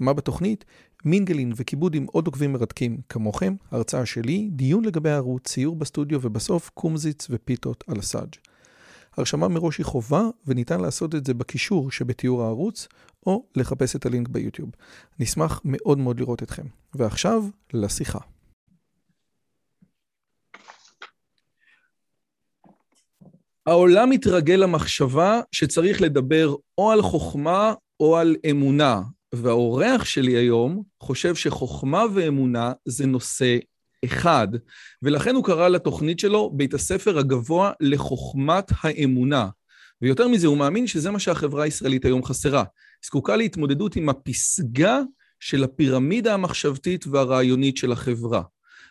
מה בתוכנית? מינגלין וכיבוד עם עוד עוקבים מרתקים כמוכם, הרצאה שלי, דיון לגבי הערוץ, ציור בסטודיו ובסוף קומזיץ ופיתות על הסאג'. הרשמה מראש היא חובה וניתן לעשות את זה בקישור שבתיאור הערוץ או לחפש את הלינק ביוטיוב. נשמח מאוד מאוד לראות אתכם. ועכשיו, לשיחה. העולם מתרגל למחשבה שצריך לדבר או על חוכמה או על אמונה, והאורח שלי היום חושב שחוכמה ואמונה זה נושא אחד, ולכן הוא קרא לתוכנית שלו בית הספר הגבוה לחוכמת האמונה. ויותר מזה, הוא מאמין שזה מה שהחברה הישראלית היום חסרה. זקוקה להתמודדות עם הפסגה של הפירמידה המחשבתית והרעיונית של החברה.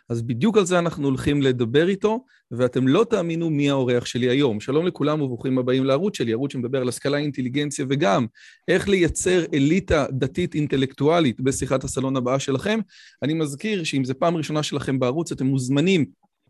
אז בדיוק על זה אנחנו הולכים לדבר איתו, ואתם לא תאמינו מי האורח שלי היום. שלום לכולם וברוכים הבאים לערוץ שלי, ערוץ שמדבר על השכלה, אינטליגנציה וגם איך לייצר אליטה דתית אינטלקטואלית בשיחת הסלון הבאה שלכם. אני מזכיר שאם זו פעם ראשונה שלכם בערוץ, אתם מוזמנים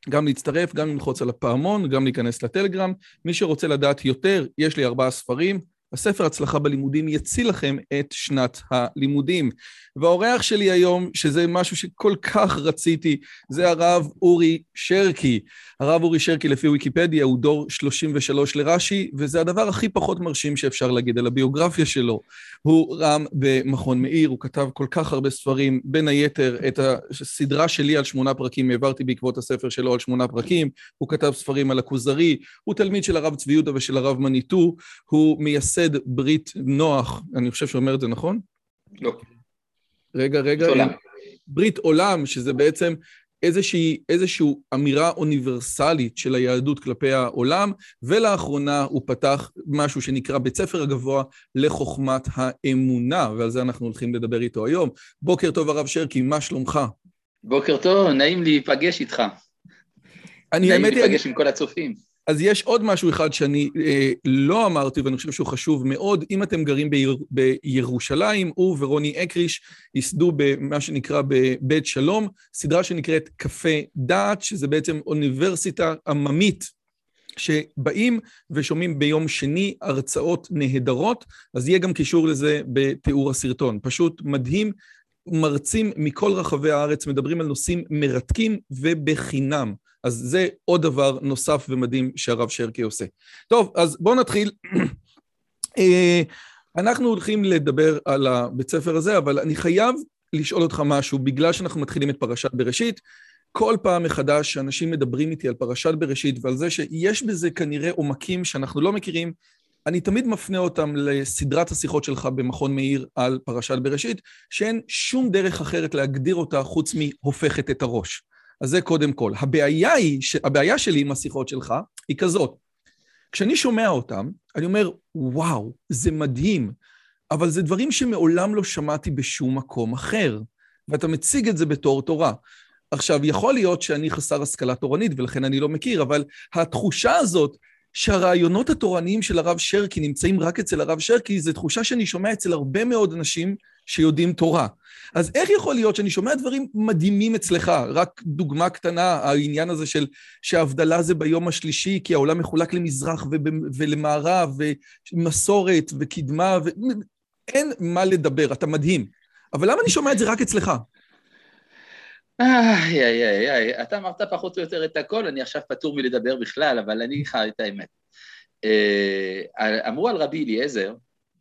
גם להצטרף, גם ללחוץ על הפעמון, גם להיכנס לטלגרם. מי שרוצה לדעת יותר, יש לי ארבעה ספרים. הספר הצלחה בלימודים יציל לכם את שנת הלימודים. והאורח שלי היום, שזה משהו שכל כך רציתי, זה הרב אורי שרקי. הרב אורי שרקי לפי ויקיפדיה הוא דור 33 לרש"י, וזה הדבר הכי פחות מרשים שאפשר להגיד על הביוגרפיה שלו. הוא רם במכון מאיר, הוא כתב כל כך הרבה ספרים, בין היתר את הסדרה שלי על שמונה פרקים, העברתי בעקבות הספר שלו על שמונה פרקים, הוא כתב ספרים על הכוזרי, הוא תלמיד של הרב צבי יהודה ושל הרב מניטו, הוא מייסד ברית נוח, אני חושב שאומר את זה נכון? לא. רגע, רגע. עולם. ברית עולם, שזה בעצם איזושהי, איזושהי אמירה אוניברסלית של היהדות כלפי העולם, ולאחרונה הוא פתח משהו שנקרא בית ספר הגבוה לחוכמת האמונה, ועל זה אנחנו הולכים לדבר איתו היום. בוקר טוב הרב שרקי, מה שלומך? בוקר טוב, נעים להיפגש איתך. אני נעים האמת היא, להיפגש עם כל הצופים. אז יש עוד משהו אחד שאני אה, לא אמרתי, ואני חושב שהוא חשוב מאוד. אם אתם גרים ביר, בירושלים, הוא ורוני אקריש ייסדו במה שנקרא בבית שלום, סדרה שנקראת קפה דעת, שזה בעצם אוניברסיטה עממית שבאים ושומעים ביום שני הרצאות נהדרות, אז יהיה גם קישור לזה בתיאור הסרטון. פשוט מדהים, מרצים מכל רחבי הארץ מדברים על נושאים מרתקים ובחינם. אז זה עוד דבר נוסף ומדהים שהרב שרקי עושה. טוב, אז בואו נתחיל. אה, אנחנו הולכים לדבר על הבית ספר הזה, אבל אני חייב לשאול אותך משהו, בגלל שאנחנו מתחילים את פרשת בראשית. כל פעם מחדש שאנשים מדברים איתי על פרשת בראשית ועל זה שיש בזה כנראה עומקים שאנחנו לא מכירים, אני תמיד מפנה אותם לסדרת השיחות שלך במכון מאיר על פרשת בראשית, שאין שום דרך אחרת להגדיר אותה חוץ מהופכת את הראש. אז זה קודם כל. הבעיה היא, הבעיה שלי עם השיחות שלך היא כזאת. כשאני שומע אותם, אני אומר, וואו, זה מדהים, אבל זה דברים שמעולם לא שמעתי בשום מקום אחר, ואתה מציג את זה בתור תורה. עכשיו, יכול להיות שאני חסר השכלה תורנית ולכן אני לא מכיר, אבל התחושה הזאת שהרעיונות התורניים של הרב שרקי נמצאים רק אצל הרב שרקי, זו תחושה שאני שומע אצל הרבה מאוד אנשים שיודעים תורה. אז איך יכול להיות שאני שומע דברים מדהימים אצלך? רק דוגמה קטנה, העניין הזה של שההבדלה זה ביום השלישי, כי העולם מחולק למזרח ולמערב, ומסורת וקדמה, ו... אין מה לדבר, אתה מדהים. אבל למה אני שומע את זה רק אצלך? איי, איי, איי, איי, אתה אמרת פחות או יותר את הכל, אני עכשיו פטור מלדבר בכלל, אבל אני אגיד את האמת. אמרו על רבי אליעזר,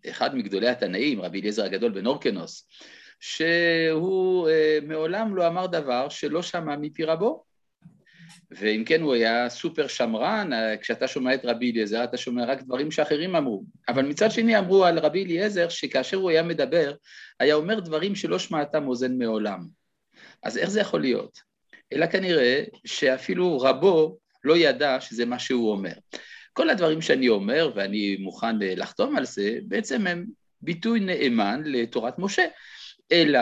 אחד מגדולי התנאים, רבי אליעזר הגדול בנורקנוס, שהוא אה, מעולם לא אמר דבר שלא שמע מפי רבו. ואם כן הוא היה סופר שמרן, אה, כשאתה שומע את רבי אליעזר אתה שומע רק דברים שאחרים אמרו. אבל מצד שני אמרו על רבי אליעזר שכאשר הוא היה מדבר, היה אומר דברים שלא שמעתם אוזן מעולם. אז איך זה יכול להיות? אלא כנראה שאפילו רבו לא ידע שזה מה שהוא אומר. כל הדברים שאני אומר, ואני מוכן אה, לחתום על זה, בעצם הם ביטוי נאמן לתורת משה, אלא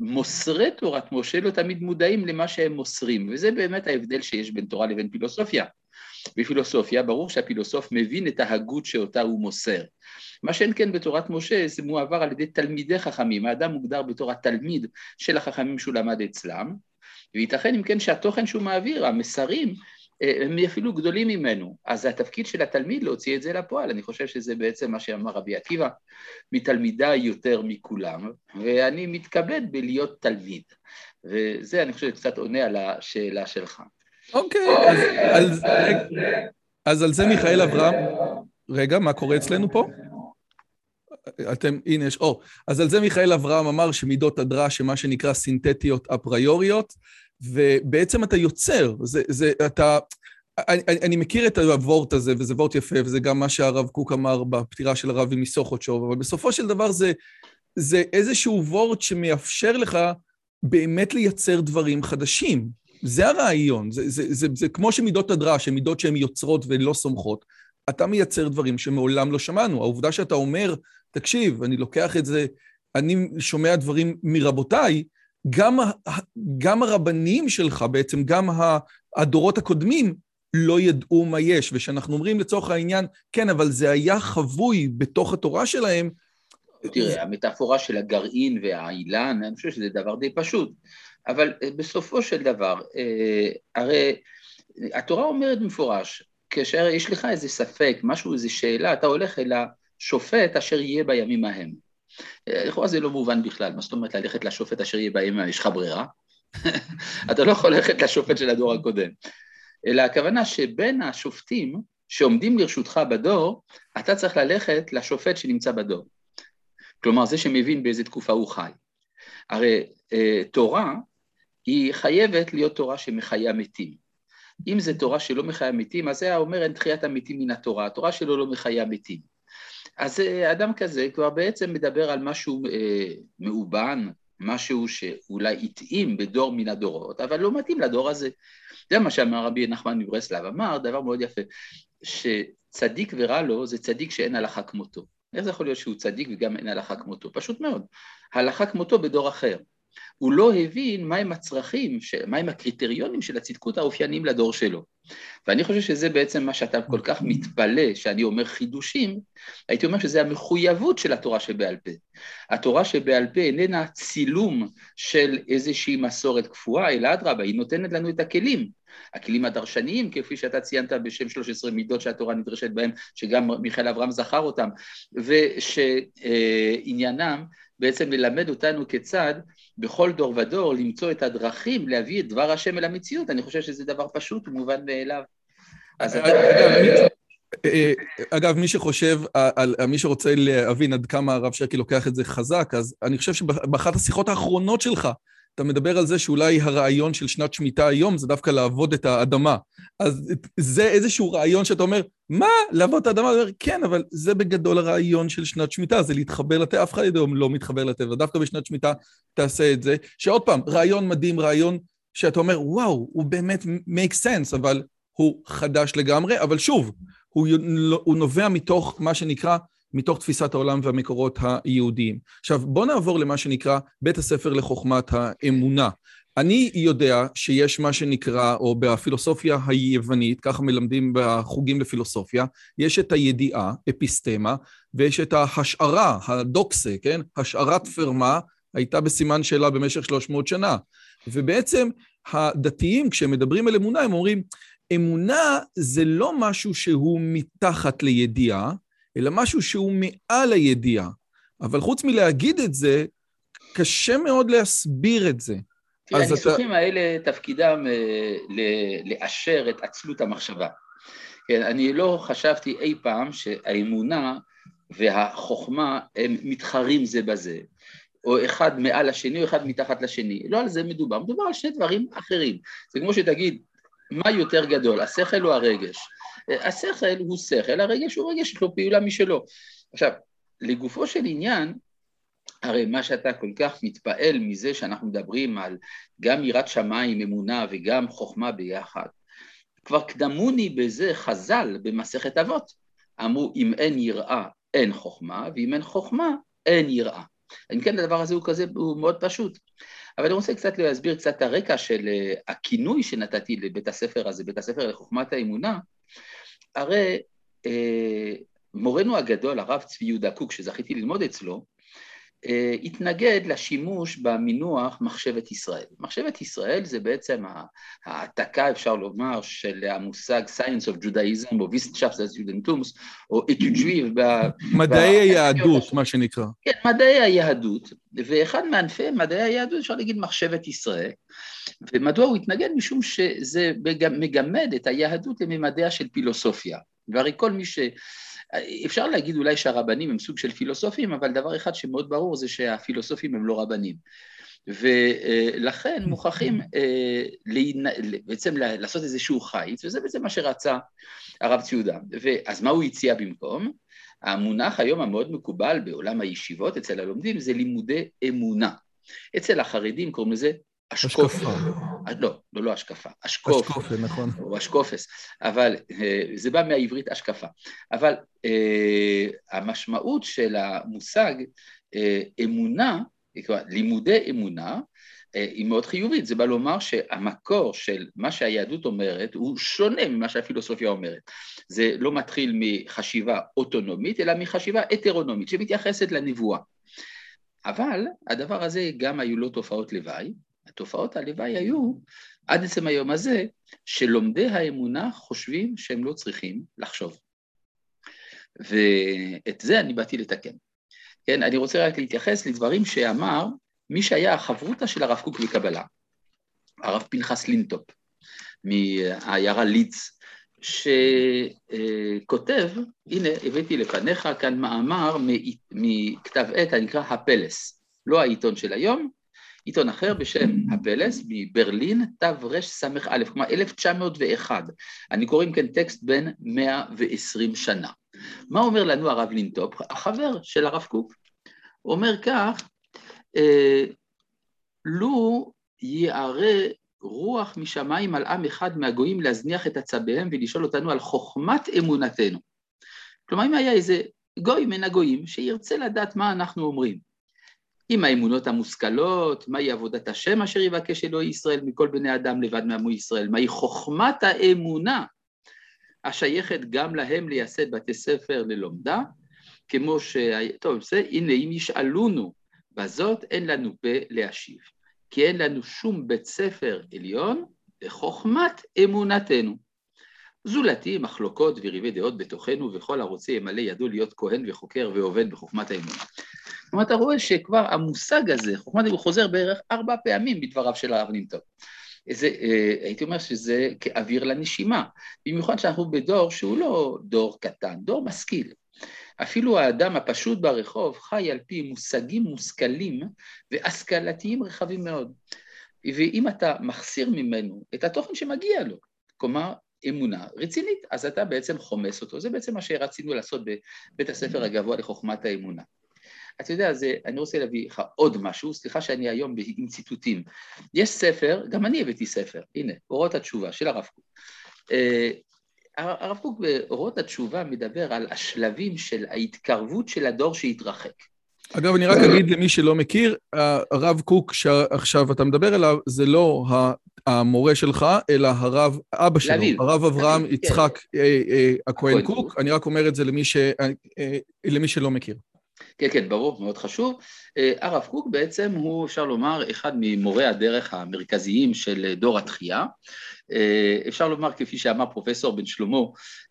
מוסרי תורת משה לא תמיד מודעים למה שהם מוסרים, וזה באמת ההבדל שיש בין תורה לבין פילוסופיה. בפילוסופיה ברור שהפילוסוף מבין את ההגות שאותה הוא מוסר. מה שאין כן בתורת משה זה מועבר על ידי תלמידי חכמים, האדם מוגדר בתור התלמיד של החכמים שהוא למד אצלם, וייתכן אם כן שהתוכן שהוא מעביר, המסרים, אה, הם אפילו גדולים ממנו. אז זה התפקיד של התלמיד להוציא את זה לפועל, אני חושב שזה בעצם מה שאמר רבי עקיבא, מתלמידיי יותר מכולם, ואני מתכבד בלהיות תלמיד. וזה, אני חושב, קצת עונה על השאלה שלך. אוקיי, אז, על זה מיכאל אברהם... רגע, מה קורה אצלנו פה? אתם, הנה יש, או, אז על זה מיכאל אברהם אמר שמידות הדרש הן מה שנקרא סינתטיות אפריוריות, ובעצם אתה יוצר, זה, זה, אתה, אני, אני מכיר את הוורט הזה, וזה וורט יפה, וזה גם מה שהרב קוק אמר בפטירה של הרבי מסוכותשוב, אבל בסופו של דבר זה, זה איזשהו וורט שמאפשר לך באמת לייצר דברים חדשים. זה הרעיון, זה, זה, זה, זה, זה כמו שמידות הדרש, הן מידות שהן יוצרות ולא סומכות. אתה מייצר דברים שמעולם לא שמענו. העובדה שאתה אומר, תקשיב, אני לוקח את זה, אני שומע דברים מרבותיי, גם, גם הרבנים שלך בעצם, גם הדורות הקודמים, לא ידעו מה יש. וכשאנחנו אומרים לצורך העניין, כן, אבל זה היה חבוי בתוך התורה שלהם. תראה, המטאפורה של הגרעין והאילן, אני חושב שזה דבר די פשוט. אבל אה, בסופו של דבר, אה, הרי התורה אומרת במפורש, כאשר יש לך איזה ספק, משהו, איזו שאלה, אתה הולך אל השופט אשר יהיה בימים ההם. אה, לכאורה זה לא מובן בכלל, מה זאת אומרת ללכת לשופט אשר יהיה בימים ההם, יש לך ברירה? אתה לא יכול ללכת לשופט של הדור הקודם. אלא הכוונה שבין השופטים שעומדים לרשותך בדור, אתה צריך ללכת לשופט שנמצא בדור. כלומר, זה שמבין באיזה תקופה הוא חי. הרי אה, תורה היא חייבת להיות תורה שמחיה מתים. אם זו תורה שלא מחיה מתים, אז זה היה אומר אין תחיית המתים מן התורה, התורה שלו לא מחיה מתים. אז אה, אדם כזה כבר בעצם מדבר על משהו אה, מאובן, משהו שאולי התאים בדור מן הדורות, אבל לא מתאים לדור הזה. זה מה שאמר רבי נחמן מברסלב, אמר דבר מאוד יפה, שצדיק ורע לו זה צדיק שאין הלכה כמותו. איך זה יכול להיות שהוא צדיק וגם אין הלכה כמותו? פשוט מאוד. הלכה כמותו בדור אחר. הוא לא הבין מהם הצרכים, מהם הקריטריונים של הצדקות האופייניים לדור שלו. ואני חושב שזה בעצם מה שאתה כל כך מתפלא, שאני אומר חידושים, הייתי אומר שזה המחויבות של התורה שבעל פה. התורה שבעל פה איננה צילום של איזושהי מסורת קפואה, אלא אדרבה, היא נותנת לנו את הכלים. הכלים הדרשניים, כפי שאתה ציינת בשם 13 מידות שהתורה נדרשת בהם, שגם מיכאל אברהם זכר אותם, ושעניינם בעצם ללמד אותנו כיצד בכל דור ודור למצוא את הדרכים להביא את דבר השם אל המציאות, אני חושב שזה דבר פשוט ומובן מאליו. אז. אה, אגב, מי שחושב, מי שרוצה להבין עד כמה הרב שרקי לוקח את זה חזק, אז אני חושב שבאחת השיחות האחרונות שלך, אתה מדבר על זה שאולי הרעיון של שנת שמיטה היום זה דווקא לעבוד את האדמה. אז זה איזשהו רעיון שאתה אומר, מה? לעבוד את האדמה? אתה אומר, כן, אבל זה בגדול הרעיון של שנת שמיטה, זה להתחבר לטבע, אף אחד היום לא מתחבר לטבע, דווקא בשנת שמיטה תעשה את זה. שעוד פעם, רעיון מדהים, רעיון שאתה אומר, וואו, הוא באמת make sense, אבל הוא חדש לגמרי, אבל שוב, הוא, הוא נובע מתוך מה שנקרא מתוך תפיסת העולם והמקורות היהודיים. עכשיו, בואו נעבור למה שנקרא בית הספר לחוכמת האמונה. אני יודע שיש מה שנקרא, או בפילוסופיה היוונית, ככה מלמדים בחוגים לפילוסופיה, יש את הידיעה, אפיסטמה, ויש את ההשערה, הדוקסה, כן? השערת פרמה הייתה בסימן שאלה במשך 300 שנה. ובעצם הדתיים, כשהם מדברים על אמונה, הם אומרים, אמונה זה לא משהו שהוא מתחת לידיעה, אלא משהו שהוא מעל הידיעה. אבל חוץ מלהגיד את זה, קשה מאוד להסביר את זה. תראה, הניסוחים אתה... האלה תפקידם אה, לאשר את עצלות המחשבה. כן, אני לא חשבתי אי פעם שהאמונה והחוכמה הם מתחרים זה בזה, או אחד מעל השני או אחד מתחת לשני. לא על זה מדובר, מדובר על שני דברים אחרים. זה כמו שתגיד, מה יותר גדול, השכל או הרגש? השכל הוא שכל, הרגש הוא רגש, יש לו פעולה משלו. עכשיו, לגופו של עניין, הרי מה שאתה כל כך מתפעל מזה שאנחנו מדברים על גם יראת שמיים, אמונה וגם חוכמה ביחד, כבר קדמוני בזה חז"ל במסכת אבות. אמרו אם אין יראה אין חוכמה, ואם אין חוכמה אין יראה. אם כן, הדבר הזה הוא כזה, הוא מאוד פשוט. אבל אני רוצה קצת להסביר קצת הרקע של אה, הכינוי שנתתי לבית הספר הזה, בית הספר לחוכמת האמונה. הרי אה, מורנו הגדול, הרב צבי יהודה קוק, שזכיתי ללמוד אצלו, התנגד לשימוש במינוח מחשבת ישראל. מחשבת ישראל זה בעצם העתקה, אפשר לומר, של המושג Science of Judaism או Wissenschaft Judentum's או אתיוג'ויב. מדעי היהדות, מה שנקרא. כן, מדעי היהדות, ואחד מענפי מדעי היהדות אפשר להגיד מחשבת ישראל. ומדוע הוא התנגד? משום שזה מגמד את היהדות לממדיה של פילוסופיה. והרי כל מי ש... אפשר להגיד אולי שהרבנים הם סוג של פילוסופים, אבל דבר אחד שמאוד ברור זה שהפילוסופים הם לא רבנים. ולכן מוכרחים אה, בעצם לעשות איזשהו חיץ, וזה בעצם מה שרצה הרב ציודה. אז מה הוא הציע במקום? המונח היום המאוד מקובל בעולם הישיבות אצל הלומדים זה לימודי אמונה. אצל החרדים קוראים לזה אשקופה. השקפה. לא, לא, לא השקפה, אשקוף. אשקופה, נכון. או אשקופס, אבל אה, זה בא מהעברית אשקפה. אבל אה, המשמעות של המושג אה, אמונה, לימודי אמונה, אה, היא מאוד חיובית, זה בא לומר שהמקור של מה שהיהדות אומרת הוא שונה ממה שהפילוסופיה אומרת. זה לא מתחיל מחשיבה אוטונומית, אלא מחשיבה הטרונומית, שמתייחסת לנבואה. אבל הדבר הזה גם היו לו תופעות לוואי, התופעות הלוואי היו, עד עצם היום הזה, שלומדי האמונה חושבים שהם לא צריכים לחשוב. ואת זה אני באתי לתקן. כן, אני רוצה רק להתייחס לדברים שאמר מי שהיה החברותא של הרב קוק בקבלה, הרב פנחס לינטופ, מהעיירה לידס, שכותב, הנה הבאתי לפניך כאן מאמר מכתב עת הנקרא הפלס, לא העיתון של היום, עיתון אחר בשם הפלס מברלין תרס"א, כלומר 1901. אני קורא אם כן טקסט בן 120 שנה. מה אומר לנו הרב לינטופ, החבר של הרב קוק? אומר כך, אה, לו יערה רוח משמיים על עם אחד מהגויים להזניח את עצביהם ולשאול אותנו על חוכמת אמונתנו. כלומר, אם היה איזה גוי מן הגויים שירצה לדעת מה אנחנו אומרים, עם האמונות המושכלות, מהי עבודת השם אשר יבקש אלוהי ישראל מכל בני אדם לבד מעמו ישראל, מהי חוכמת האמונה השייכת גם להם לייסד בתי ספר ללומדה, כמו ש... טוב, זה, הנה, אם ישאלונו בזאת, אין לנו פה להשיב, כי אין לנו שום בית ספר עליון לחוכמת אמונתנו. זולתי מחלוקות וריבי דעות בתוכנו, וכל הרוצה ימלא ידו להיות כהן וחוקר ועובד בחוכמת האמונה. כלומר, אתה רואה שכבר המושג הזה, חוכמת הוא חוזר בערך ארבע פעמים בדבריו של הרב נינטוב. זה, אה, הייתי אומר שזה כאוויר לנשימה, במיוחד שאנחנו בדור שהוא לא דור קטן, דור משכיל. אפילו האדם הפשוט ברחוב חי על פי מושגים מושכלים והשכלתיים רחבים מאוד. ואם אתה מחסיר ממנו את התוכן שמגיע לו, כלומר אמונה רצינית, אז אתה בעצם חומס אותו. זה בעצם מה שרצינו לעשות בבית הספר הגבוה לחוכמת האמונה. אתה יודע, זה, אני רוצה להביא לך עוד משהו, סליחה שאני היום עם ציטוטים. יש ספר, גם אני הבאתי ספר, הנה, אורות התשובה של הרב קוק. אה, הרב קוק באורות התשובה מדבר על השלבים של ההתקרבות של הדור שהתרחק. אגב, אני רק אגיד למי שלא מכיר, הרב קוק שעכשיו אתה מדבר עליו, זה לא המורה שלך, אלא הרב, אבא שלו, הרב אברהם כן. יצחק אה, אה, הכהן קוק. אני רק אומר את זה למי שלא מכיר. כן, כן, ברור, מאוד חשוב. אה, הרב קוק בעצם הוא, אפשר לומר, אחד ממורי הדרך המרכזיים של דור התחייה. אה, אפשר לומר, כפי שאמר פרופסור בן שלמה,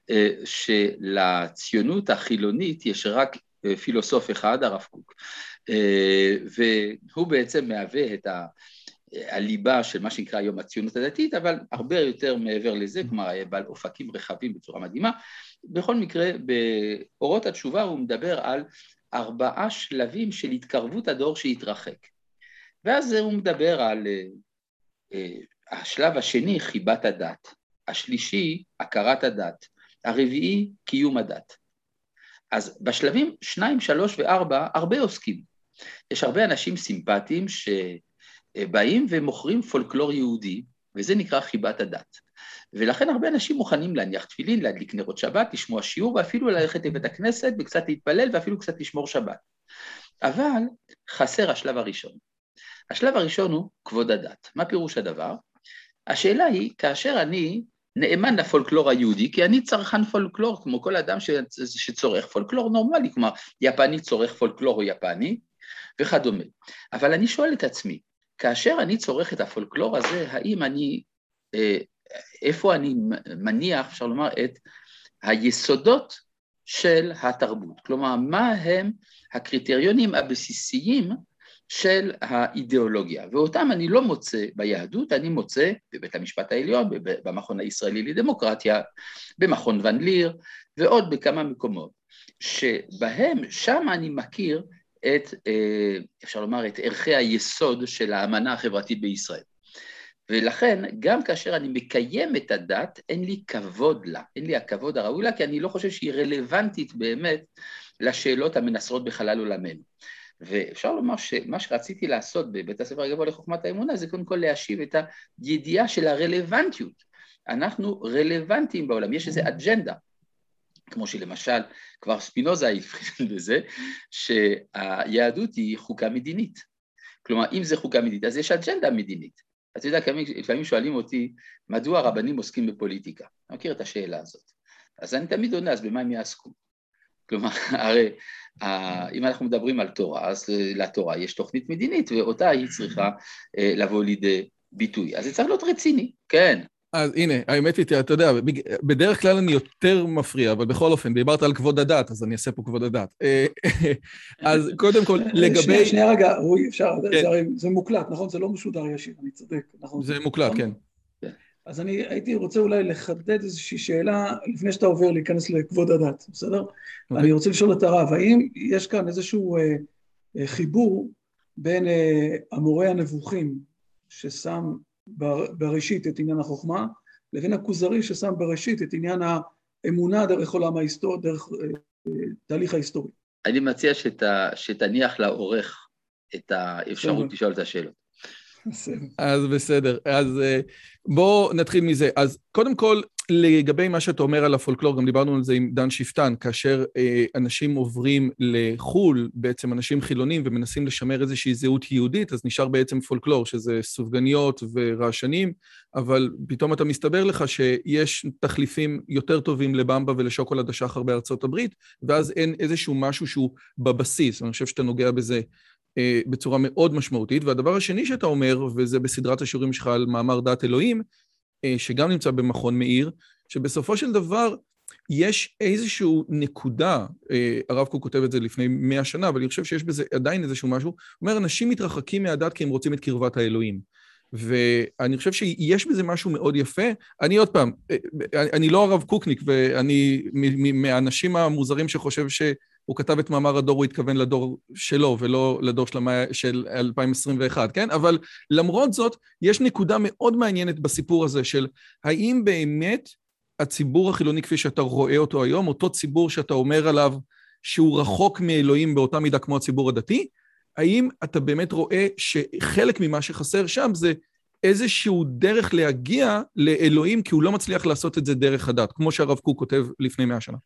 אה, שלציונות החילונית יש רק פילוסוף אחד, הרב קוק, והוא בעצם מהווה את ה... הליבה של מה שנקרא היום הציונות הדתית, אבל הרבה יותר מעבר לזה, כלומר היה בעל אופקים רחבים בצורה מדהימה. בכל מקרה, באורות התשובה הוא מדבר על ארבעה שלבים של התקרבות הדור שהתרחק. ואז הוא מדבר על uh, uh, השלב השני, חיבת הדת, השלישי, הכרת הדת, הרביעי, קיום הדת. אז בשלבים שניים, שלוש וארבע, הרבה עוסקים. יש הרבה אנשים סימפטיים שבאים ומוכרים פולקלור יהודי, וזה נקרא חיבת הדת. ולכן הרבה אנשים מוכנים להניח תפילין, להדליק נרות שבת, לשמוע שיעור, ואפילו ללכת לבית הכנסת וקצת להתפלל, ואפילו קצת לשמור שבת. אבל חסר השלב הראשון. השלב הראשון הוא כבוד הדת. מה פירוש הדבר? השאלה היא, כאשר אני נאמן לפולקלור היהודי, כי אני צרכן פולקלור, כמו כל אדם שצורך פולקלור נורמלי, כלומר, יפני צורך פולקלור או יפני, וכדומה. אבל אני שואל את עצמי, כאשר אני צורך את הפולקלור הזה, האם אני, אה, איפה אני מניח, אפשר לומר, את היסודות של התרבות? כלומר, מה הם הקריטריונים הבסיסיים של האידיאולוגיה, ואותם אני לא מוצא ביהדות, אני מוצא בבית המשפט העליון, במכון הישראלי לדמוקרטיה, במכון ון ליר ועוד בכמה מקומות, שבהם, שם אני מכיר את, אה, אפשר לומר, את ערכי היסוד של האמנה החברתית בישראל. ולכן, גם כאשר אני מקיים את הדת, אין לי כבוד לה, אין לי הכבוד הראוי לה, כי אני לא חושב שהיא רלוונטית באמת לשאלות המנסרות בחלל עולמנו. ואפשר לומר שמה שרציתי לעשות בבית הספר הגבוה לחוכמת האמונה זה קודם כל להשיב את הידיעה של הרלוונטיות. אנחנו רלוונטיים בעולם, יש איזו אג'נדה, כמו שלמשל כבר ספינוזה הבחין בזה, שהיהדות היא חוקה מדינית. כלומר, אם זה חוקה מדינית, אז יש אג'נדה מדינית. אתה יודע, לפעמים שואלים אותי, מדוע הרבנים עוסקים בפוליטיקה? אני מכיר את השאלה הזאת. אז אני תמיד עונה, אז במה הם יעסקו? כלומר, הרי אם אנחנו מדברים על תורה, אז לתורה יש תוכנית מדינית, ואותה היא צריכה אה, לבוא לידי ביטוי. אז זה צריך להיות רציני, כן. אז הנה, האמת היא, אתה יודע, בדרך כלל אני יותר מפריע, אבל בכל אופן, דיברת על כבוד הדת, אז אני אעשה פה כבוד הדת. אה, אז קודם כל, לגבי... שנייה רגע, רועי, אפשר, כן. זה מוקלט, נכון? זה לא משודר ישיר, אני צודק, נכון? זה מוקלט, כן. אז אני הייתי רוצה אולי לחדד איזושהי שאלה לפני שאתה עובר להיכנס לכבוד הדת, בסדר? Okay. אני רוצה לשאול את הרב, האם יש כאן איזשהו אה, אה, חיבור בין אה, המורה הנבוכים ששם בראשית את עניין החוכמה, לבין הכוזרי ששם בראשית את עניין האמונה דרך עולם ההיסטוריה, דרך אה, תהליך ההיסטורי? אני מציע שת, שתניח לעורך את האפשרות לשאול את השאלות. אז בסדר, אז אה, בואו נתחיל מזה. אז קודם כל, לגבי מה שאתה אומר על הפולקלור, גם דיברנו על זה עם דן שפטן, כאשר אה, אנשים עוברים לחו"ל, בעצם אנשים חילונים, ומנסים לשמר איזושהי זהות יהודית, אז נשאר בעצם פולקלור, שזה סופגניות ורעשנים, אבל פתאום אתה מסתבר לך שיש תחליפים יותר טובים לבמבה ולשוקולד השחר בארצות הברית, ואז אין איזשהו משהו שהוא בבסיס, ואני חושב שאתה נוגע בזה אה, בצורה מאוד משמעותית. והדבר השני שאתה אומר, וזה בסדרת השיעורים שלך על מאמר דת אלוהים, שגם נמצא במכון מאיר, שבסופו של דבר יש איזושהי נקודה, אה, הרב קוק כותב את זה לפני מאה שנה, אבל אני חושב שיש בזה עדיין איזשהו משהו, הוא אומר, אנשים מתרחקים מהדת כי הם רוצים את קרבת האלוהים. ואני חושב שיש בזה משהו מאוד יפה. אני עוד פעם, אני לא הרב קוקניק, ואני מהאנשים המוזרים שחושב ש... הוא כתב את מאמר הדור, הוא התכוון לדור שלו ולא לדור של, של 2021, כן? אבל למרות זאת, יש נקודה מאוד מעניינת בסיפור הזה של האם באמת הציבור החילוני כפי שאתה רואה אותו היום, אותו ציבור שאתה אומר עליו שהוא רחוק מאלוהים באותה מידה כמו הציבור הדתי, האם אתה באמת רואה שחלק ממה שחסר שם זה איזשהו דרך להגיע לאלוהים, כי הוא לא מצליח לעשות את זה דרך הדת, כמו שהרב קוק כותב לפני מאה שנה.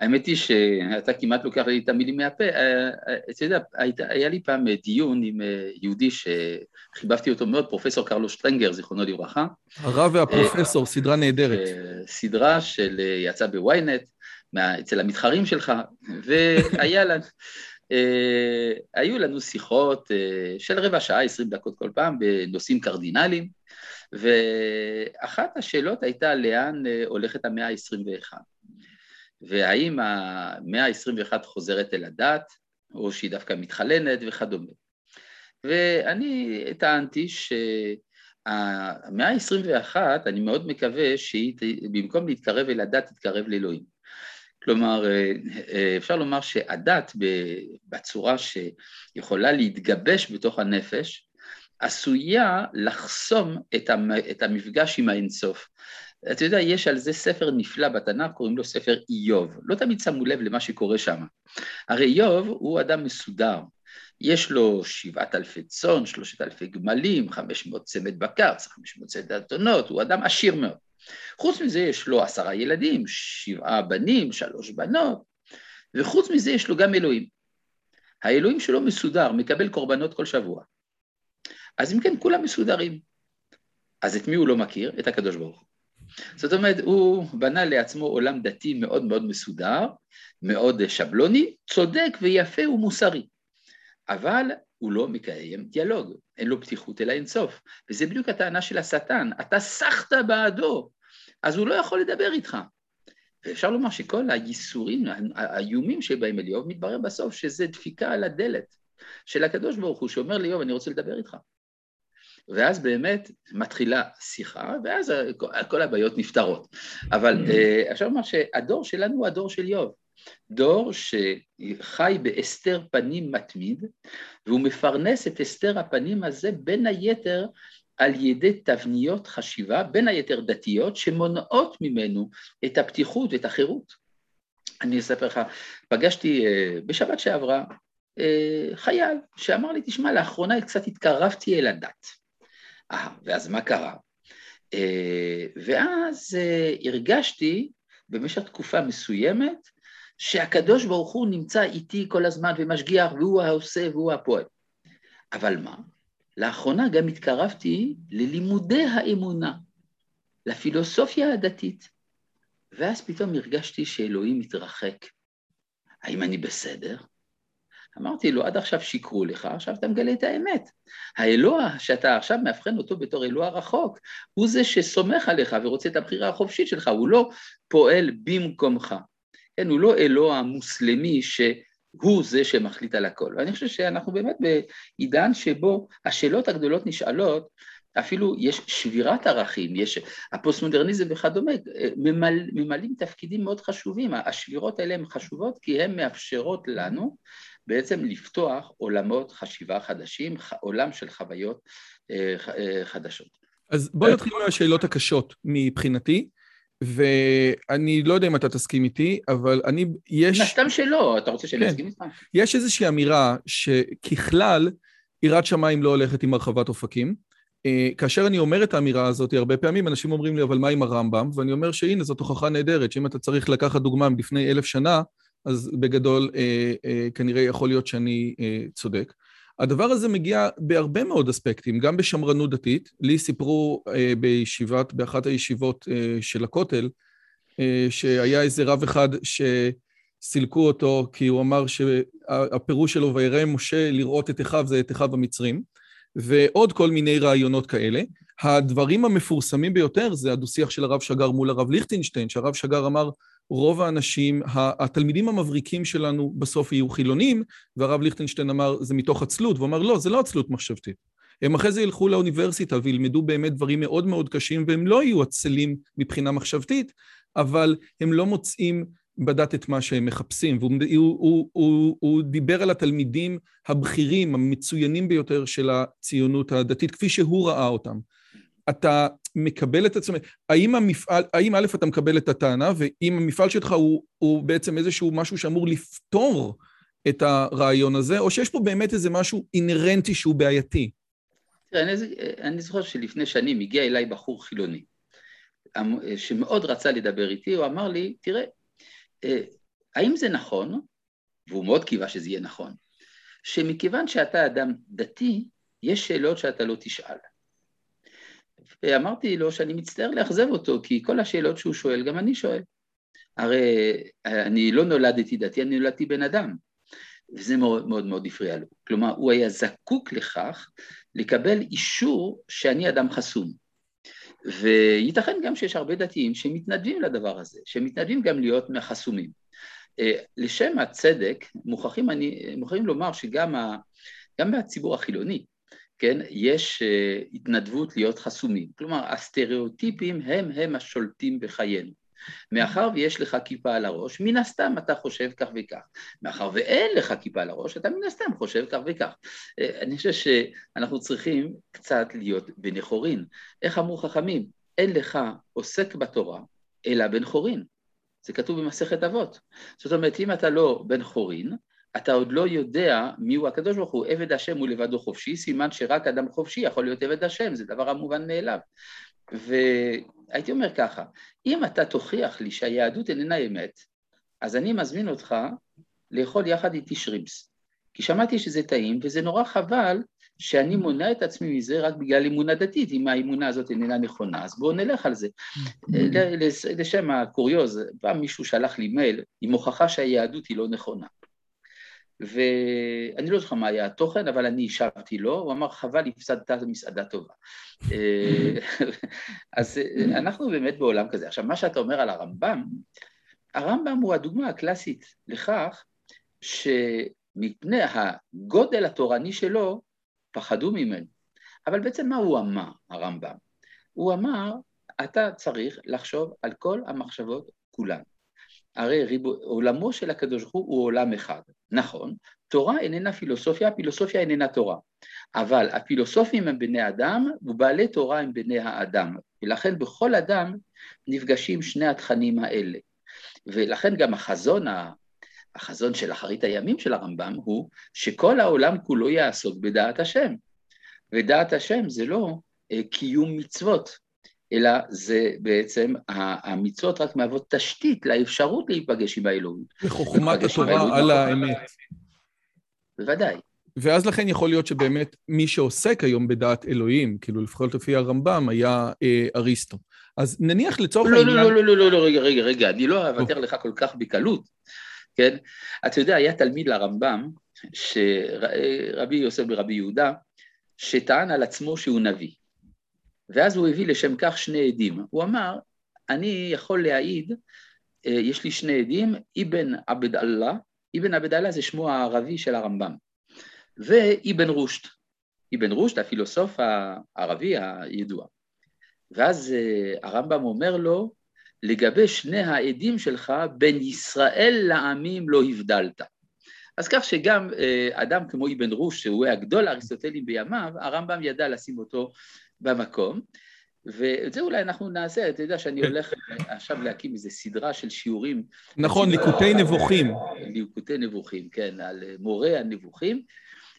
האמת היא שאתה כמעט לוקח לי את המילים מהפה. אה, אה, אתה יודע, היה לי פעם דיון עם אה, יהודי שחיבבתי אותו מאוד, פרופסור קרלוס שטרנגר, זיכרונו לברכה. הרב והפרופסור, סדרה נהדרת. סדרה של, יצאה בוויינט, אצל המתחרים שלך, והיה לנו... היו לנו שיחות של רבע שעה, עשרים דקות כל פעם, בנושאים קרדינליים, ואחת השאלות הייתה לאן הולכת המאה ה-21. והאם המאה ה-21 חוזרת אל הדת, או שהיא דווקא מתחלנת וכדומה. ואני טענתי שהמאה ה-21, אני מאוד מקווה שהיא במקום להתקרב אל הדת, תתקרב לאלוהים. כלומר, אפשר לומר שהדת בצורה שיכולה להתגבש בתוך הנפש, עשויה לחסום את המפגש עם האינסוף. אתה יודע, יש על זה ספר נפלא בתנ"ך, קוראים לו ספר איוב. לא תמיד שמו לב למה שקורה שם. הרי איוב הוא אדם מסודר. יש לו שבעת אלפי צאן, שלושת אלפי גמלים, חמש מאות צמד בקר, חמש מאות צמד אתונות, הוא אדם עשיר מאוד. חוץ מזה יש לו עשרה ילדים, שבעה בנים, שלוש בנות, וחוץ מזה יש לו גם אלוהים. האלוהים שלו מסודר, מקבל קורבנות כל שבוע. אז אם כן, כולם מסודרים. אז את מי הוא לא מכיר? את הקדוש ברוך הוא. זאת אומרת, הוא בנה לעצמו עולם דתי מאוד מאוד מסודר, מאוד שבלוני, צודק ויפה ומוסרי. אבל הוא לא מקיים דיאלוג, אין לו פתיחות אלא אינסוף. וזה בדיוק הטענה של השטן, אתה סחת בעדו, אז הוא לא יכול לדבר איתך. ואפשר לומר שכל הייסורים, האיומים שבהם אל איוב, מתברר בסוף שזה דפיקה על הדלת של הקדוש ברוך הוא, שאומר לאיוב, אני רוצה לדבר איתך. ואז באמת מתחילה שיחה, ואז כל הבעיות נפתרות. אבל אה, אפשר לומר שהדור שלנו הוא הדור של איוב. דור שחי בהסתר פנים מתמיד, והוא מפרנס את הסתר הפנים הזה בין היתר על ידי תבניות חשיבה, בין היתר דתיות, שמונעות ממנו את הפתיחות ואת החירות. אני אספר לך, פגשתי אה, בשבת שעברה אה, חייל שאמר לי, תשמע, לאחרונה קצת התקרבתי אל הדת. אה, ואז מה קרה? אה, ואז הרגשתי במשך תקופה מסוימת שהקדוש ברוך הוא נמצא איתי כל הזמן ומשגיח והוא העושה והוא הפועל. אבל מה? לאחרונה גם התקרבתי ללימודי האמונה, לפילוסופיה הדתית, ואז פתאום הרגשתי שאלוהים מתרחק. האם אני בסדר? אמרתי לו, עד עכשיו שיקרו לך, עכשיו אתה מגלה את האמת. האלוה שאתה עכשיו מאבחן אותו בתור אלוה רחוק, הוא זה שסומך עליך ורוצה את הבחירה החופשית שלך, הוא לא פועל במקומך. כן, הוא לא אלוה מוסלמי ש... הוא זה שמחליט על הכל. ואני חושב שאנחנו באמת בעידן שבו השאלות הגדולות נשאלות, אפילו יש שבירת ערכים, יש הפוסט-מודרניזם וכדומה, ממל, ממלאים תפקידים מאוד חשובים. השבירות האלה הן חשובות כי הן מאפשרות לנו בעצם לפתוח עולמות חשיבה חדשים, עולם של חוויות אה, אה, חדשות. אז בואי נתחיל מהשאלות הקשות מבחינתי. ואני לא יודע אם אתה תסכים איתי, אבל אני, יש... סתם שלא, אתה רוצה שאני כן. אסכים איתך? יש איזושהי אמירה שככלל, יראת שמיים לא הולכת עם הרחבת אופקים. אה, כאשר אני אומר את האמירה הזאת, הרבה פעמים אנשים אומרים לי, אבל מה עם הרמב"ם? ואני אומר שהנה, זאת הוכחה נהדרת, שאם אתה צריך לקחת דוגמה מלפני אלף שנה, אז בגדול אה, אה, כנראה יכול להיות שאני אה, צודק. הדבר הזה מגיע בהרבה מאוד אספקטים, גם בשמרנות דתית. לי סיפרו בישיבת, באחת הישיבות של הכותל, שהיה איזה רב אחד שסילקו אותו כי הוא אמר שהפירוש שלו, ויראה משה לראות את אחיו זה את אחיו המצרים, ועוד כל מיני רעיונות כאלה. הדברים המפורסמים ביותר זה הדו-שיח של הרב שגר מול הרב ליכטינשטיין, שהרב שגר אמר, רוב האנשים, התלמידים המבריקים שלנו בסוף יהיו חילונים, והרב ליכטנשטיין אמר, זה מתוך עצלות, והוא אמר, לא, זה לא עצלות מחשבתית. הם אחרי זה ילכו לאוניברסיטה וילמדו באמת דברים מאוד מאוד קשים, והם לא יהיו עצלים מבחינה מחשבתית, אבל הם לא מוצאים בדת את מה שהם מחפשים. והוא הוא, הוא, הוא, הוא דיבר על התלמידים הבכירים, המצוינים ביותר של הציונות הדתית, כפי שהוא ראה אותם. אתה מקבל את עצמך, האם המפעל, האם א' אתה מקבל את הטענה, ואם המפעל שלך הוא, הוא בעצם איזשהו משהו שאמור לפתור את הרעיון הזה, או שיש פה באמת איזה משהו אינהרנטי שהוא בעייתי? תראה, אני, אני זוכר שלפני שנים הגיע אליי בחור חילוני, אמ, שמאוד רצה לדבר איתי, הוא אמר לי, תראה, אה, האם זה נכון, והוא מאוד קיווה שזה יהיה נכון, שמכיוון שאתה אדם דתי, יש שאלות שאתה לא תשאל. ואמרתי לו שאני מצטער לאכזב אותו, כי כל השאלות שהוא שואל, גם אני שואל. הרי אני לא נולדתי דתי, אני נולדתי בן אדם. וזה מאוד מאוד מאוד הפריע לו. כלומר, הוא היה זקוק לכך לקבל אישור שאני אדם חסום. וייתכן גם שיש הרבה דתיים שמתנדבים לדבר הזה, שמתנדבים גם להיות מהחסומים. אה, לשם הצדק, מוכרחים, אני, מוכרחים לומר שגם ה, גם מהציבור החילוני, כן, יש uh, התנדבות להיות חסומים. כלומר, הסטריאוטיפים הם הם השולטים בחיינו. מאחר ויש לך כיפה על הראש, מן הסתם אתה חושב כך וכך. מאחר ואין לך כיפה על הראש, אתה מן הסתם חושב כך וכך. Uh, אני חושב שאנחנו צריכים קצת להיות בני חורין. איך אמרו חכמים? אין לך עוסק בתורה, אלא בן חורין. זה כתוב במסכת אבות. זאת אומרת, אם אתה לא בן חורין, אתה עוד לא יודע מיהו הקדוש ברוך הוא, עבד השם הוא לבדו חופשי, סימן שרק אדם חופשי יכול להיות עבד השם, זה דבר המובן מאליו. והייתי אומר ככה, אם אתה תוכיח לי שהיהדות איננה אמת, אז אני מזמין אותך לאכול יחד איתי שרימפס. כי שמעתי שזה טעים, וזה נורא חבל שאני מונע את עצמי מזה רק בגלל אמונה דתית, אם האמונה הזאת איננה נכונה, אז בואו נלך על זה. לשם הקוריוז, פעם מישהו שלח לי מייל עם הוכחה שהיהדות היא לא נכונה. ואני לא זוכר מה היה התוכן, אבל אני השבתי לו, הוא אמר, חבל, הפסדת מסעדה טובה. אז אנחנו באמת בעולם כזה. עכשיו, מה שאתה אומר על הרמב"ם, הרמב"ם הוא הדוגמה הקלאסית לכך שמפני הגודל התורני שלו, פחדו ממנו. אבל בעצם מה הוא אמר, הרמב"ם? הוא אמר, אתה צריך לחשוב על כל המחשבות כולן. הרי ריב... עולמו של הקדוש ברוך הוא עולם אחד. נכון, תורה איננה פילוסופיה, פילוסופיה איננה תורה. אבל הפילוסופים הם בני אדם, ובעלי תורה הם בני האדם. ולכן בכל אדם נפגשים שני התכנים האלה. ולכן גם החזון, החזון של אחרית הימים של הרמב"ם הוא שכל העולם כולו יעסוק בדעת השם. ודעת השם זה לא אה, קיום מצוות, אלא זה בעצם, המצוות רק מהוות תשתית לאפשרות להיפגש עם האלוהות. וחוכמת התורה על האמת. בוודאי. ואז לכן יכול להיות שבאמת מי שעוסק היום בדעת אלוהים, כאילו לפחות לפי הרמב"ם, היה אה, אריסטו. אז נניח לצורך לא, העניין... לא, לא, לא, לא, לא, רגע, רגע, רגע, אני לא אוותר לך כל כך בקלות, כן? אתה יודע, היה תלמיד לרמב"ם, רבי יוסף ברבי יהודה, שטען על עצמו שהוא נביא. ואז הוא הביא לשם כך שני עדים. הוא אמר, אני יכול להעיד, אה, יש לי שני עדים, אבן עבד אללה, אבן עבד אללה זה שמו הערבי של הרמב"ם, ואבן רושט, אבן רושט, הפילוסוף הערבי הידוע. ואז אה, הרמב"ם אומר לו, לגבי שני העדים שלך, בין ישראל לעמים לא הבדלת. אז כך שגם אה, אדם כמו אבן רוש, שהוא הגדול האריסטוטלים בימיו, הרמב"ם ידע לשים אותו במקום. ואת זה אולי אנחנו נעשה, אתה יודע שאני הולך עכשיו להקים איזו סדרה של שיעורים. נכון, ליקוטי נבוכים. ליקוטי נבוכים, כן, על מורה הנבוכים.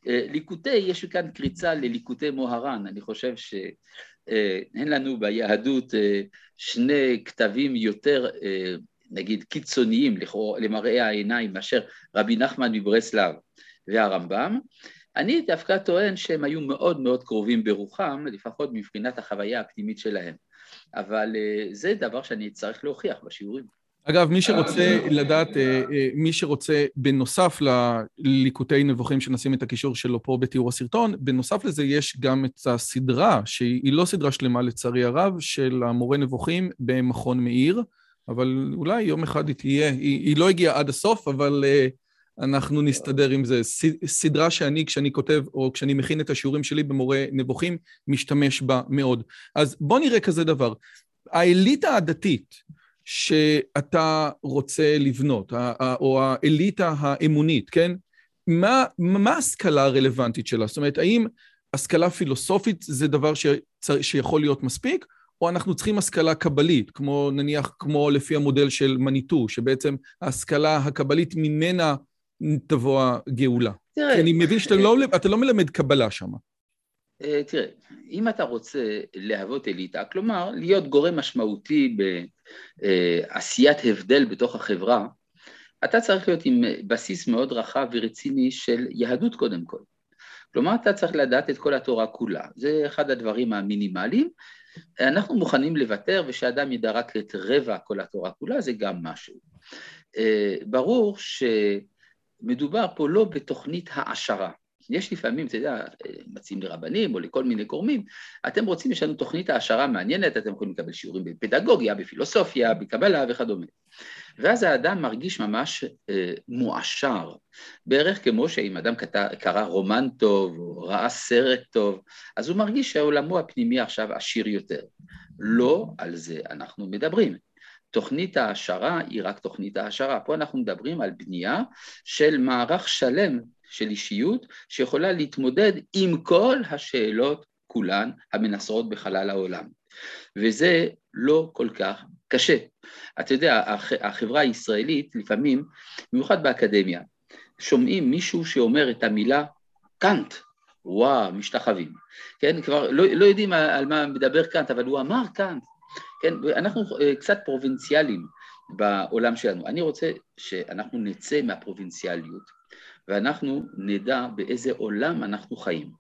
אה, ליקוטי, יש כאן קריצה לליקוטי מוהר"ן, אני חושב שאין לנו ביהדות אה, שני כתבים יותר, אה, נגיד, קיצוניים למראה העיניים מאשר רבי נחמן מברסלב והרמב"ם. אני דווקא טוען שהם היו מאוד מאוד קרובים ברוחם, לפחות מבחינת החוויה הפנימית שלהם. אבל זה דבר שאני אצטרך להוכיח בשיעורים. אגב, מי שרוצה לדעת, אה, אה, מי שרוצה, בנוסף לליקוטי נבוכים שנשים את הקישור שלו פה בתיאור הסרטון, בנוסף לזה יש גם את הסדרה, שהיא לא סדרה שלמה לצערי הרב, של המורה נבוכים במכון מאיר, אבל אולי יום אחד היא תהיה, היא, היא לא הגיעה עד הסוף, אבל אנחנו נסתדר עם זה. סדרה שאני, כשאני כותב, או כשאני מכין את השיעורים שלי במורה נבוכים, משתמש בה מאוד. אז בואו נראה כזה דבר. האליטה הדתית, שאתה רוצה לבנות, או האליטה האמונית, כן? מה, מה ההשכלה הרלוונטית שלה? זאת אומרת, האם השכלה פילוסופית זה דבר שצר, שיכול להיות מספיק, או אנחנו צריכים השכלה קבלית, כמו נניח, כמו לפי המודל של מניטו, שבעצם ההשכלה הקבלית ממנה תבוא הגאולה. תראה, כי אני מבין שאתה לא, לא מלמד קבלה שם. אה, תראה, אם אתה רוצה להוות אליטה, כלומר, להיות גורם משמעותי בעשיית הבדל בתוך החברה, אתה צריך להיות עם בסיס מאוד רחב ורציני של יהדות קודם כל. כלומר, אתה צריך לדעת את כל התורה כולה. זה אחד הדברים המינימליים. אנחנו מוכנים לוותר, ושאדם ידע רק את רבע כל התורה כולה, זה גם משהו. אה, ברור שמדובר פה לא בתוכנית העשרה. יש לפעמים, אתה יודע, מציעים לרבנים או לכל מיני גורמים, אתם רוצים, יש לנו תוכנית העשרה מעניינת, אתם יכולים לקבל שיעורים בפדגוגיה, בפילוסופיה, בקבלה וכדומה. ואז האדם מרגיש ממש אה, מועשר, בערך כמו שאם אדם קטע, קרא רומן טוב או ראה סרט טוב, אז הוא מרגיש שעולמו הפנימי עכשיו עשיר יותר. לא על זה אנחנו מדברים. תוכנית ההעשרה היא רק תוכנית ההעשרה. פה אנחנו מדברים על בנייה של מערך שלם של אישיות שיכולה להתמודד עם כל השאלות כולן המנסרות בחלל העולם. וזה לא כל כך קשה. אתה יודע, החברה הישראלית לפעמים, במיוחד באקדמיה, שומעים מישהו שאומר את המילה קאנט, וואו, משתחווים. כן, כבר לא, לא יודעים על מה מדבר קאנט, אבל הוא אמר קאנט. כן, אנחנו אה, קצת פרובינציאליים בעולם שלנו. אני רוצה שאנחנו נצא מהפרובינציאליות ואנחנו נדע באיזה עולם אנחנו חיים.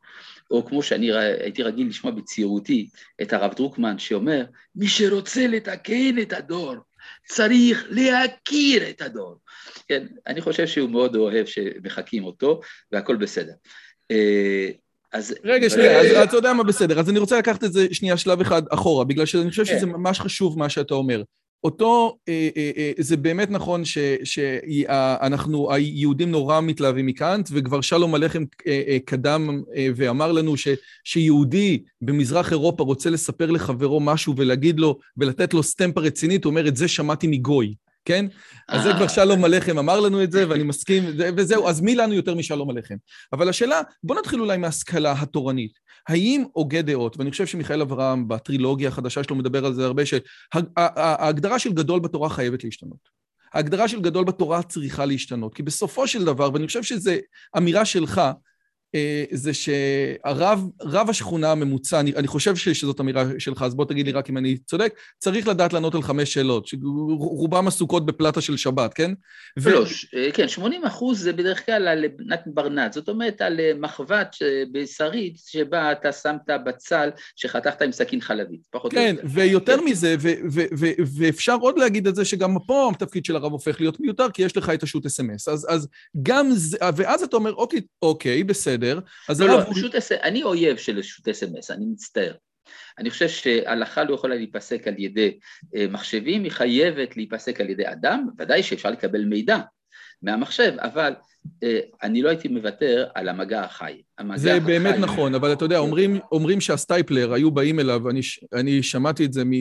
או כמו שאני הייתי רגיל לשמוע בצעירותי את הרב דרוקמן שאומר, מי שרוצה לתקן את הדור, צריך להכיר את הדור. כן, אני חושב שהוא מאוד אוהב שמחקים אותו, והכל בסדר. אז... רגע, שנייה, אז אתה יודע מה בסדר, אז אני רוצה לקחת את זה שנייה שלב אחד אחורה, בגלל שאני חושב שזה כן. ממש חשוב מה שאתה אומר. אותו, אה, אה, אה, זה באמת נכון שאנחנו, היהודים נורא מתלהבים מקאנט, וכבר שלום עליכם קדם ואמר לנו ש, שיהודי במזרח אירופה רוצה לספר לחברו משהו ולהגיד לו, ולתת לו סטמפה רצינית, הוא אומר, את זה שמעתי מגוי. כן? אז זה כבר שלום עליכם אמר לנו את זה, ואני מסכים, וזהו, אז מי לנו יותר משלום עליכם? אבל השאלה, בואו נתחיל אולי מההשכלה התורנית. האם הוגה דעות, ואני חושב שמיכאל אברהם בטרילוגיה החדשה שלו מדבר על זה הרבה, שההגדרה של גדול בתורה חייבת להשתנות. ההגדרה של גדול בתורה צריכה להשתנות, כי בסופו של דבר, ואני חושב שזו אמירה שלך, אה, זה שהרב השכונה הממוצע, אני, אני חושב שזאת אמירה שלך, אז בוא תגיד לי רק אם אני צודק, צריך לדעת לענות על חמש שאלות, שרובם עסוקות בפלטה של שבת, כן? ו... לא, ש... אה, כן, 80 אחוז זה בדרך כלל על נת ברנט, זאת אומרת על אה, מחבת בשרית שבה אתה שמת בצל שחתכת עם סכין חלבית, פחות כן, או יותר. ויותר כן. מזה, ו- ו- ו- ואפשר עוד להגיד את זה שגם פה התפקיד של הרב הופך להיות מיותר, כי יש לך את השו"ת אס.אם.אס, אז, אז גם זה, ואז אתה אומר, אוקיי, אוקיי, בסדר, בסדר. אז לא, לא, פשוט, אני אויב של שו"ת אס.אם.אס, אני מצטער. אני חושב שהלכה לא יכולה להיפסק על ידי אה, מחשבים, היא חייבת להיפסק על ידי אדם, ודאי שאפשר לקבל מידע מהמחשב, אבל אה, אני לא הייתי מוותר על המגע החי. המגע זה החי... באמת נכון, אבל אתה יודע, אומרים, אומרים שהסטייפלר היו באים אליו, אני, אני שמעתי את זה מ...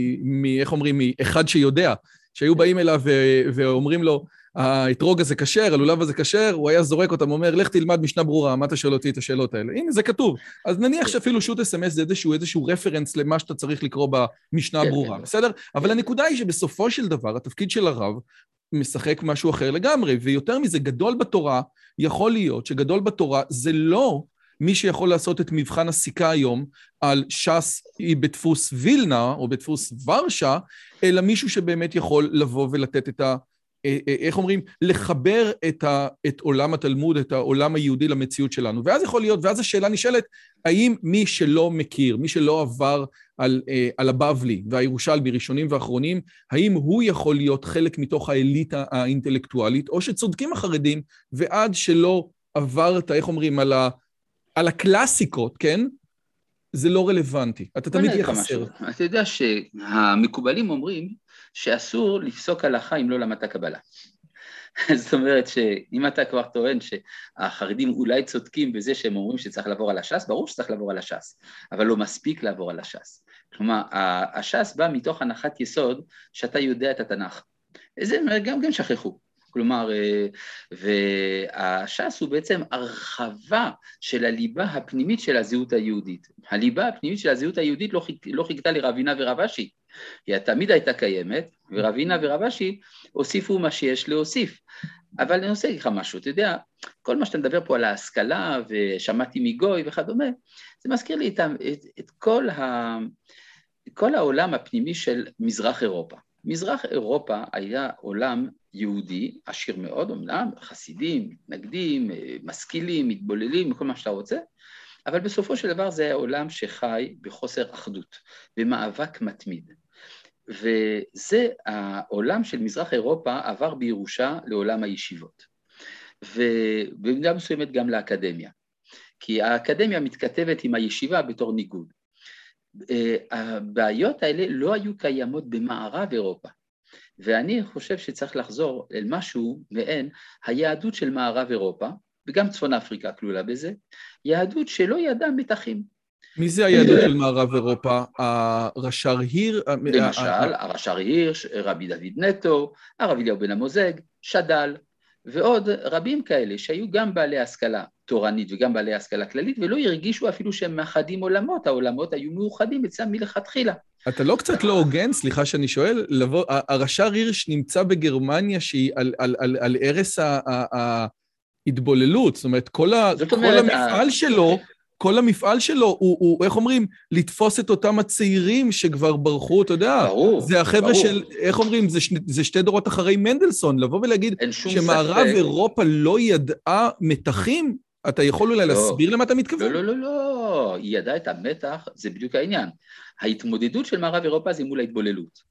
מ איך אומרים, מאחד שיודע, שהיו באים אליו ו, ואומרים לו, האתרוג הזה כשר, הלולב הזה כשר, הוא היה זורק אותם, אומר, לך תלמד משנה ברורה, מה אתה שואל אותי את השאלות האלה? הנה, זה כתוב. אז נניח שאפילו שו"ת אס.אם.אס זה איזשהו, איזשהו רפרנס למה שאתה צריך לקרוא במשנה הברורה, כן, כן. בסדר? אבל הנקודה היא שבסופו של דבר, התפקיד של הרב משחק משהו אחר לגמרי, ויותר מזה, גדול בתורה, יכול להיות שגדול בתורה זה לא מי שיכול לעשות את מבחן הסיכה היום על ש"ס בדפוס וילנה או בדפוס ורשה, אלא מישהו שבאמת יכול לבוא ולתת את ה... איך אומרים? לחבר את, ה, את עולם התלמוד, את העולם היהודי למציאות שלנו. ואז יכול להיות, ואז השאלה נשאלת, האם מי שלא מכיר, מי שלא עבר על, אה, על הבבלי והירושלמי, ראשונים ואחרונים, האם הוא יכול להיות חלק מתוך האליטה האינטלקטואלית, או שצודקים החרדים, ועד שלא עברת, איך אומרים, על, ה, על הקלאסיקות, כן? זה לא רלוונטי. אתה תמיד תהיה חסר. אתה יודע שהמקובלים אומרים שאסור לפסוק הלכה אם לא למדת קבלה. זאת אומרת שאם אתה כבר טוען שהחרדים אולי צודקים בזה שהם אומרים שצריך לעבור על הש"ס, ברור שצריך לעבור על הש"ס, אבל לא מספיק לעבור על הש"ס. כלומר, הש"ס בא מתוך הנחת יסוד שאתה יודע את התנ"ך. זה גם, גם שכחו. כלומר, אה, והש"ס הוא בעצם הרחבה של הליבה הפנימית של הזהות היהודית. הליבה הפנימית של הזהות היהודית לא, לא חיכתה לרבינה ורב אשי, היא תמיד הייתה קיימת, ורבינה ורב אשי הוסיפו מה שיש להוסיף. אבל אני רוצה להגיד לך משהו, אתה יודע, כל מה שאתה מדבר פה על ההשכלה, ושמעתי מגוי וכדומה, זה מזכיר לי את, את, את כל, ה, כל העולם הפנימי של מזרח אירופה. מזרח אירופה היה עולם יהודי, עשיר מאוד אמנם, חסידים, מתנגדים, משכילים, מתבוללים, כל מה שאתה רוצה, אבל בסופו של דבר זה עולם שחי בחוסר אחדות, במאבק מתמיד. וזה העולם של מזרח אירופה עבר בירושה לעולם הישיבות, ובמידה מסוימת גם לאקדמיה, כי האקדמיה מתכתבת עם הישיבה בתור ניגוד. אה, הבעיות האלה לא היו קיימות במערב אירופה, ואני חושב שצריך לחזור אל משהו מעין היהדות של מערב אירופה, וגם צפון אפריקה כלולה בזה, יהדות שלא ידעה מתחים. מי זה היהדות של מערב אירופה? הרש"ר היר? למשל, הרש"ר היר, רבי דוד נטו, הרב אליהו בן המוזג, שד"ל, ועוד רבים כאלה שהיו גם בעלי השכלה תורנית וגם בעלי השכלה כללית, ולא הרגישו אפילו שהם מאחדים עולמות, העולמות היו מאוחדים אצלם מלכתחילה. אתה לא קצת לא הוגן, סליחה שאני שואל, לבוא, הרש"ר הירש נמצא בגרמניה שהיא על, על, על, על ערש ההתבוללות, זאת אומרת, כל, ה, זאת אומרת, כל המפעל ה... שלו כל המפעל שלו הוא, הוא, איך אומרים, לתפוס את אותם הצעירים שכבר ברחו, אתה יודע. ברור, זה החבר'ה ברור. של, איך אומרים, זה, שני, זה שתי דורות אחרי מנדלסון, לבוא ולהגיד שמערב ספק. אירופה לא ידעה מתחים, אתה יכול אולי לא. להסביר למה אתה לא, מתכוון? לא, לא, לא, היא ידעה את המתח, זה בדיוק העניין. ההתמודדות של מערב אירופה זה מול ההתבוללות.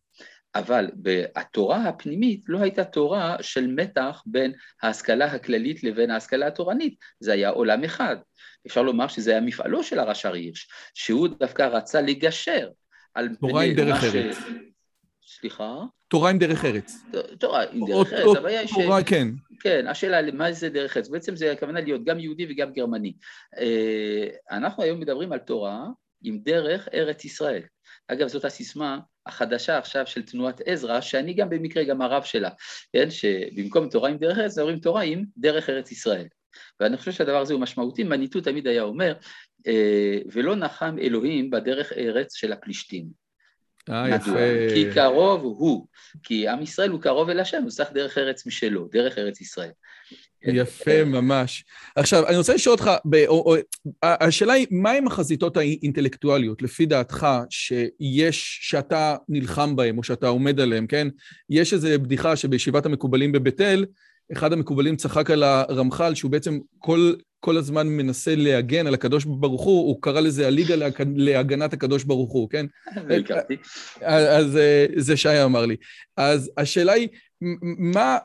אבל התורה הפנימית לא הייתה תורה של מתח בין ההשכלה הכללית לבין ההשכלה התורנית, זה היה עולם אחד. אפשר לומר שזה היה מפעלו של הרש"ר הירש, שהוא דווקא רצה לגשר על... תורה בני- דרך מה ש- ארץ. סליחה? תורה עם דרך ארץ. תורה עם דרך ארץ, הבעיה היא ש... תורה, כן. כן, השאלה למה זה דרך ארץ, בעצם זה הכוונה להיות גם יהודי וגם גרמני. אה, אנחנו היום מדברים על תורה עם דרך ארץ ישראל. אגב, זאת הסיסמה החדשה עכשיו של תנועת עזרא, שאני גם במקרה גם הרב שלה, כן, שבמקום תורה עם דרך ארץ, אומרים תורה עם דרך ארץ ישראל. ואני חושב שהדבר הזה הוא משמעותי, מניטו תמיד היה אומר, אה, ולא נחם אלוהים בדרך ארץ של הפלישתים. אה? יפה. כי קרוב הוא, כי עם ישראל הוא קרוב אל השם, הוא צריך דרך ארץ משלו, דרך ארץ ישראל. יפה ממש. עכשיו, אני רוצה לשאול אותך, ב- או, או, השאלה היא, מהן החזיתות האינטלקטואליות, לפי דעתך, שיש, שאתה נלחם בהן, או שאתה עומד עליהן, כן? יש איזו בדיחה שבישיבת המקובלים בבית אל, אחד המקובלים צחק על הרמח"ל, שהוא בעצם כל, כל הזמן מנסה להגן על הקדוש ברוך הוא, הוא קרא לזה הליגה להג- להגנת הקדוש ברוך הוא, כן? לא הכרתי. אז אה, זה שי אמר לי. אז השאלה היא, מה,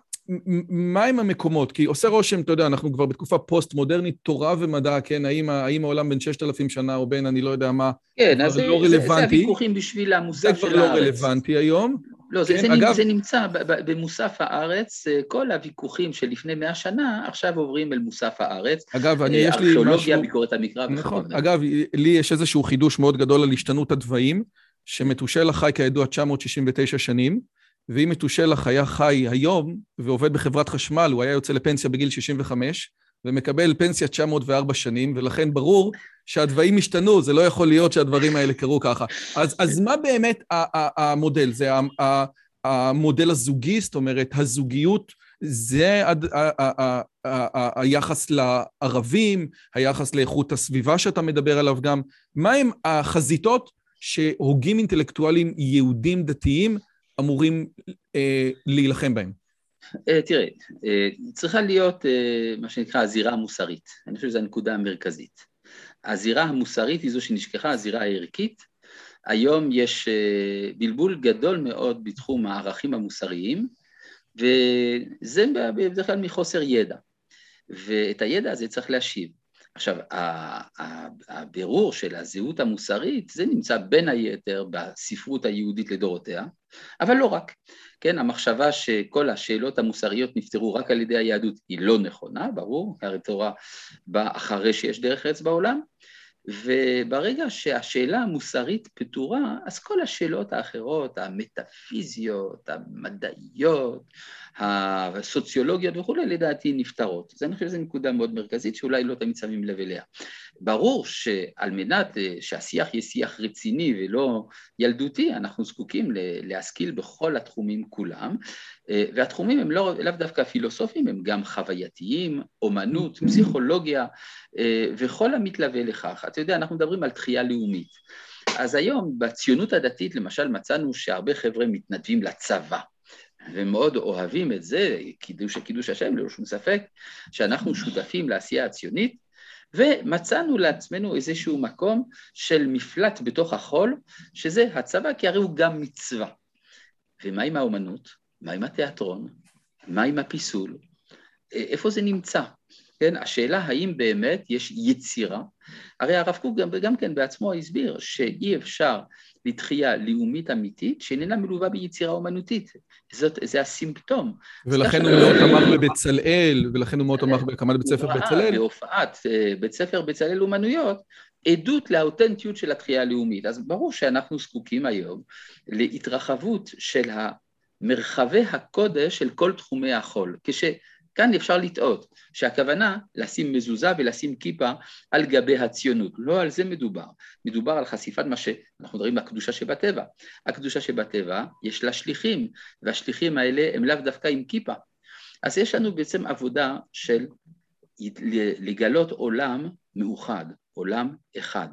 מה הם המקומות? כי עושה רושם, אתה יודע, אנחנו כבר בתקופה פוסט-מודרנית, תורה ומדע, כן? האם, האם העולם ששת אלפים שנה או בין אני לא יודע מה, כן, כבר אז זה, לא זה, זה רלוונטי. הוויכוחים בשביל זה המוסף כבר של לא הארץ. רלוונטי היום. לא, זה, כן, זה, אגב- אגב, זה נמצא במוסף הארץ, אה, כל הוויכוחים של לפני מאה שנה עכשיו עוברים אל מוסף הארץ. אגב, אני, אה, יש לי ארכיאולוגיה, משהו... ביקורת המקרא נכון. וכדומה. אגב, לי יש איזשהו חידוש מאוד גדול על השתנות הדבעים, שמתושלח חי כידוע 969 שנים, ואם מתושלח היה חי היום ועובד בחברת חשמל, הוא היה יוצא לפנסיה בגיל 65, ומקבל פנסיה 904 שנים, ולכן ברור שהדברים השתנו, זה לא יכול להיות שהדברים האלה קרו ככה. אז, אז מה באמת המודל? זה המודל הזוגי, זאת אומרת, הזוגיות, זה היחס לערבים, היחס לאיכות הסביבה שאתה מדבר עליו גם. מהם החזיתות שהוגים אינטלקטואלים יהודים דתיים אמורים אה, להילחם בהם? אה, תראה, אה, צריכה להיות אה, מה שנקרא הזירה המוסרית. אני חושב שזו הנקודה המרכזית. הזירה המוסרית היא זו שנשכחה, הזירה הערכית. היום יש בלבול גדול מאוד בתחום הערכים המוסריים, וזה בדרך כלל מחוסר ידע. ואת הידע הזה צריך להשיב. עכשיו, הבירור של הזהות המוסרית, זה נמצא בין היתר בספרות היהודית לדורותיה, אבל לא רק. כן, המחשבה שכל השאלות המוסריות נפתרו רק על ידי היהדות היא לא נכונה, ברור, הרי תורה באה אחרי שיש דרך ארץ בעולם, וברגע שהשאלה המוסרית פתורה, אז כל השאלות האחרות, המטאפיזיות, המדעיות, הסוציולוגיות וכולי, לדעתי נפתרות. אז אני חושב שזו נקודה מאוד מרכזית שאולי לא תמיד שמים לב אליה. ברור שעל מנת אה, שהשיח יהיה שיח רציני ולא ילדותי, אנחנו זקוקים להשכיל בכל התחומים כולם, אה, והתחומים הם לא, לאו דווקא פילוסופיים, הם גם חווייתיים, אומנות, פסיכולוגיה, אה, וכל המתלווה לכך. אתה יודע, אנחנו מדברים על תחייה לאומית. אז היום בציונות הדתית למשל מצאנו שהרבה חבר'ה מתנדבים לצבא. ומאוד אוהבים את זה, קידוש קידוש השם, ללא שום ספק, שאנחנו שותפים לעשייה הציונית, ומצאנו לעצמנו איזשהו מקום של מפלט בתוך החול, שזה הצבא, כי הרי הוא גם מצווה. ומה עם האומנות? מה עם התיאטרון? מה עם הפיסול? איפה זה נמצא? כן, השאלה האם באמת יש יצירה, הרי הרב קוק גם, גם כן בעצמו הסביר שאי אפשר לתחייה לאומית אמיתית שאיננה מלווה ביצירה אומנותית, זאת, זה הסימפטום. ולכן הוא ככה- מאוד תמך בבצלאל, ולכן הוא מאוד תמך בהקמת בית ספר בצלאל. בהופעת אה, בית ספר בצלאל אומנויות עדות לאותנטיות של התחייה הלאומית. אז ברור שאנחנו זקוקים היום להתרחבות של מרחבי הקודש של כל תחומי החול. כשכאן אפשר לטעות, שהכוונה לשים מזוזה ולשים כיפה על גבי הציונות. לא על זה מדובר. מדובר על חשיפת מה שאנחנו מדברים הקדושה שבטבע. הקדושה שבטבע יש לה שליחים, והשליחים האלה הם לאו דווקא עם כיפה. אז יש לנו בעצם עבודה של לגלות עולם מאוחד, עולם אחד.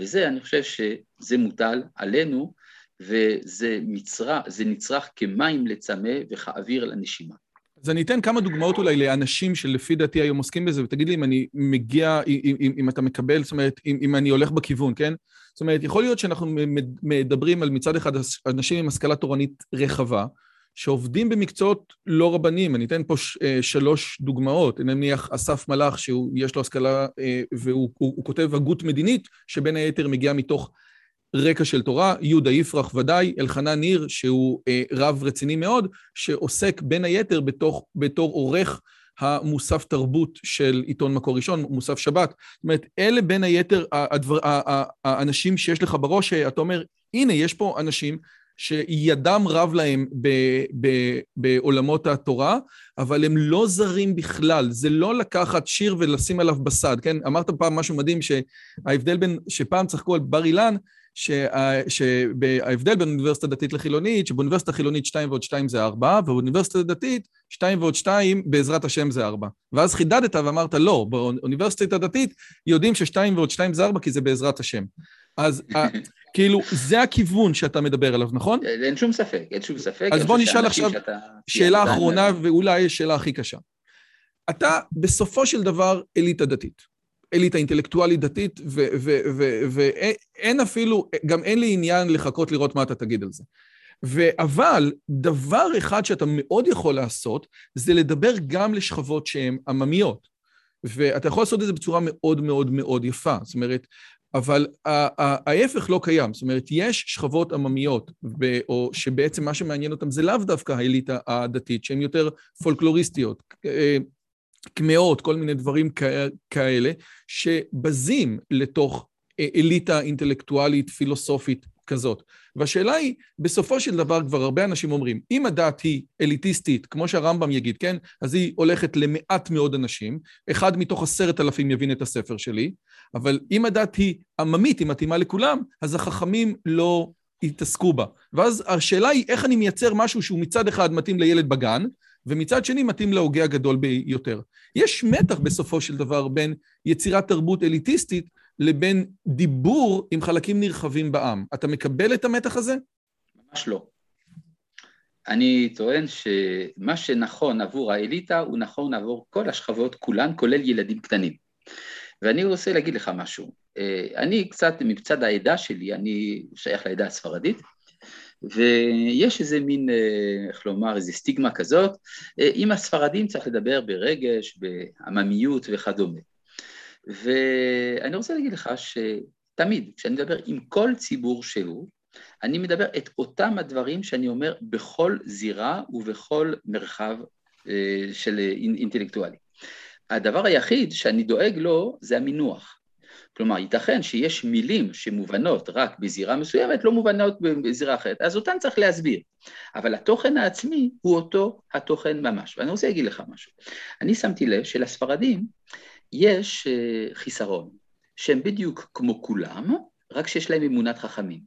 וזה, אני חושב שזה מוטל עלינו, וזה מצרח, נצרך כמים לצמא וכאוויר לנשימה. אז אני אתן כמה דוגמאות אולי לאנשים שלפי דעתי היום עוסקים בזה, ותגיד לי אם אני מגיע, אם, אם, אם אתה מקבל, זאת אומרת, אם, אם אני הולך בכיוון, כן? זאת אומרת, יכול להיות שאנחנו מדברים על מצד אחד אנשים עם השכלה תורנית רחבה, שעובדים במקצועות לא רבניים. אני אתן פה אה, שלוש דוגמאות. נניח אסף מלאך, שיש לו השכלה אה, והוא הוא, הוא כותב הגות מדינית, שבין היתר מגיעה מתוך רקע של תורה, יהודה יפרח ודאי, אלחנן ניר, שהוא אה, רב רציני מאוד, שעוסק בין היתר בתוך, בתור עורך המוסף תרבות של עיתון מקור ראשון, מוסף שבת. זאת אומרת, אלה בין היתר הדבר, האנשים שיש לך בראש, שאתה אומר, הנה, יש פה אנשים שידם רב להם ב, ב, בעולמות התורה, אבל הם לא זרים בכלל. זה לא לקחת שיר ולשים עליו בסד, כן? אמרת פעם משהו מדהים, שההבדל בין, שפעם צחקו על בר אילן, שההבדל בין אוניברסיטה דתית לחילונית, שבאוניברסיטה חילונית 2 ועוד 2 זה 4, ובאוניברסיטה דתית 2 ועוד 2 בעזרת השם זה 4. ואז חידדת ואמרת, לא, באוניברסיטה הדתית יודעים ש-2 ועוד 2 זה 4 כי זה בעזרת השם. אז כאילו, זה הכיוון שאתה מדבר עליו, נכון? אין שום ספק, אין שום ספק. אז בוא נשאל עכשיו שאלה אחרונה, ואולי השאלה הכי קשה. אתה בסופו של דבר אליטה דתית. אליטה אינטלקטואלית דתית, ואין אפילו, גם אין לי עניין לחכות לראות מה אתה תגיד על זה. אבל דבר אחד שאתה מאוד יכול לעשות, זה לדבר גם לשכבות שהן עממיות. ואתה יכול לעשות את זה בצורה מאוד מאוד מאוד יפה. זאת אומרת, אבל ההפך לא קיים. זאת אומרת, יש שכבות עממיות, או שבעצם מה שמעניין אותם זה לאו דווקא האליטה הדתית, שהן יותר פולקלוריסטיות. קמעות, כל מיני דברים כאלה, שבזים לתוך אה, אליטה אינטלקטואלית, פילוסופית כזאת. והשאלה היא, בסופו של דבר כבר הרבה אנשים אומרים, אם הדת היא אליטיסטית, כמו שהרמב"ם יגיד, כן? אז היא הולכת למעט מאוד אנשים, אחד מתוך עשרת אלפים יבין את הספר שלי, אבל אם הדת היא עממית, היא מתאימה לכולם, אז החכמים לא יתעסקו בה. ואז השאלה היא איך אני מייצר משהו שהוא מצד אחד מתאים לילד בגן, ומצד שני מתאים להוגה הגדול ביותר. יש מתח בסופו של דבר בין יצירת תרבות אליטיסטית לבין דיבור עם חלקים נרחבים בעם. אתה מקבל את המתח הזה? ממש לא. אני טוען שמה שנכון עבור האליטה הוא נכון עבור כל השכבות כולן, כולל ילדים קטנים. ואני רוצה להגיד לך משהו. אה, אני קצת, מצד העדה שלי, אני שייך לעדה הספרדית, ויש איזה מין, אה, איך לומר, איזה סטיגמה כזאת, אה, עם הספרדים צריך לדבר ברגש, בעממיות וכדומה. ואני רוצה להגיד לך שתמיד, כשאני מדבר עם כל ציבור שהוא, אני מדבר את אותם הדברים שאני אומר בכל זירה ובכל מרחב אה, של אינטלקטואלי. הדבר היחיד שאני דואג לו זה המינוח. כלומר, ייתכן שיש מילים שמובנות רק בזירה מסוימת, לא מובנות בזירה אחרת, אז אותן צריך להסביר. אבל התוכן העצמי הוא אותו התוכן ממש. ואני רוצה להגיד לך משהו. אני שמתי לב שלספרדים יש אה, חיסרון, שהם בדיוק כמו כולם, רק שיש להם אמונת חכמים.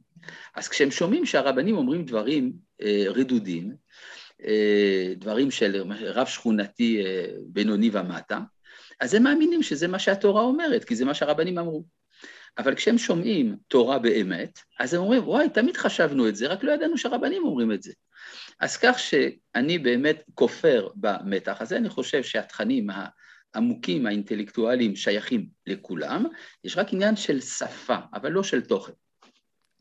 אז כשהם שומעים שהרבנים אומרים דברים אה, רדודים, אה, דברים של רב שכונתי בינוני ומטה, אז הם מאמינים שזה מה שהתורה אומרת, כי זה מה שהרבנים אמרו. אבל כשהם שומעים תורה באמת, אז הם אומרים, וואי, תמיד חשבנו את זה, רק לא ידענו שהרבנים אומרים את זה. אז כך שאני באמת כופר במתח הזה, אני חושב שהתכנים העמוקים, האינטלקטואליים, שייכים לכולם, יש רק עניין של שפה, אבל לא של תוכן.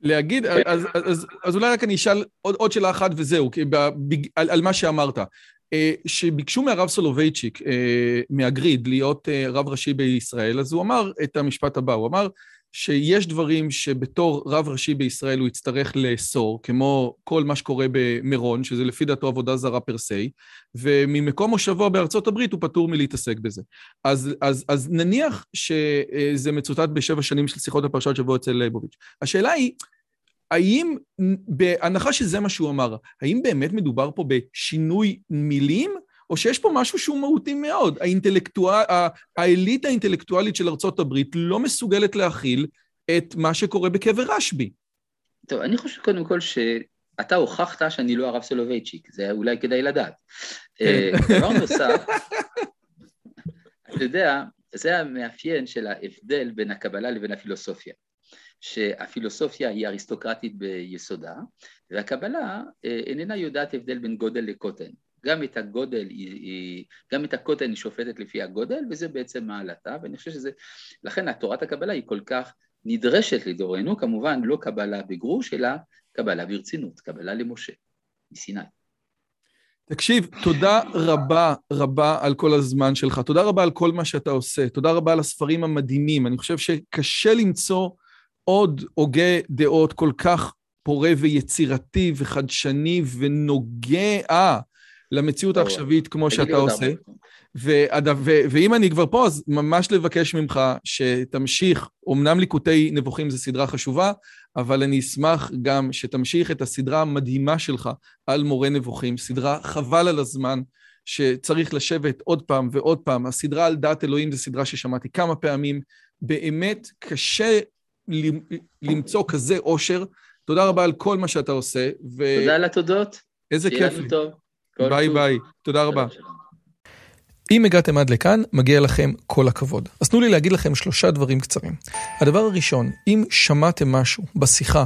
להגיד, אז, אז, אז, אז אולי רק אני אשאל עוד, עוד שאלה אחת וזהו, על, על מה שאמרת. אה, שביקשו מהרב סולובייצ'יק אה, מהגריד להיות אה, רב ראשי בישראל, אז הוא אמר את המשפט הבא, הוא אמר שיש דברים שבתור רב ראשי בישראל הוא יצטרך לאסור, כמו כל מה שקורה במירון, שזה לפי דעתו עבודה זרה פר סי, וממקום מושבו בארצות הברית הוא פטור מלהתעסק בזה. אז, אז, אז נניח שזה מצוטט בשבע שנים של שיחות הפרשת שבוע אצל ליבוביץ'. השאלה היא, האם, בהנחה שזה מה שהוא אמר, האם באמת מדובר פה בשינוי מילים, או שיש פה משהו שהוא מהותי מאוד? האינטלקטואל, האליטה האינטלקטואלית של ארצות הברית לא מסוגלת להכיל את מה שקורה בקבר רשב"י. טוב, אני חושב קודם כל שאתה הוכחת שאני לא הרב סולובייצ'יק, זה אולי כדאי לדעת. כן. אה, דבר נוסף, אתה יודע, זה המאפיין של ההבדל בין הקבלה לבין הפילוסופיה. שהפילוסופיה היא אריסטוקרטית ביסודה, והקבלה אה, איננה יודעת הבדל בין גודל לקוטן. גם את הגודל, גם את הקוטן היא שופטת לפי הגודל, וזה בעצם מעלתה, ואני חושב שזה, לכן תורת הקבלה היא כל כך נדרשת לדורנו, כמובן לא קבלה בגרוש, אלא קבלה ברצינות, קבלה למשה, מסיני. תקשיב, תודה רבה רבה על כל הזמן שלך, תודה רבה על כל מה שאתה עושה, תודה רבה על הספרים המדהימים, אני חושב שקשה למצוא עוד הוגה דעות כל כך פורה ויצירתי וחדשני ונוגע למציאות העכשווית כמו שאתה עושה. ואם אני כבר פה, אז ממש לבקש ממך שתמשיך, אמנם ליקוטי נבוכים זו סדרה חשובה, אבל אני אשמח גם שתמשיך את הסדרה המדהימה שלך על מורה נבוכים, סדרה חבל על הזמן, שצריך לשבת עוד פעם ועוד פעם. הסדרה על דת אלוהים זו סדרה ששמעתי כמה פעמים, באמת קשה למצוא כזה אושר. תודה רבה על כל מה שאתה עושה. ו... תודה על התודות. איזה כיף לי. ביי ביי, תודה רבה. אם הגעתם עד לכאן, מגיע לכם כל הכבוד. אז תנו לי להגיד לכם שלושה דברים קצרים. הדבר הראשון, אם שמעתם משהו בשיחה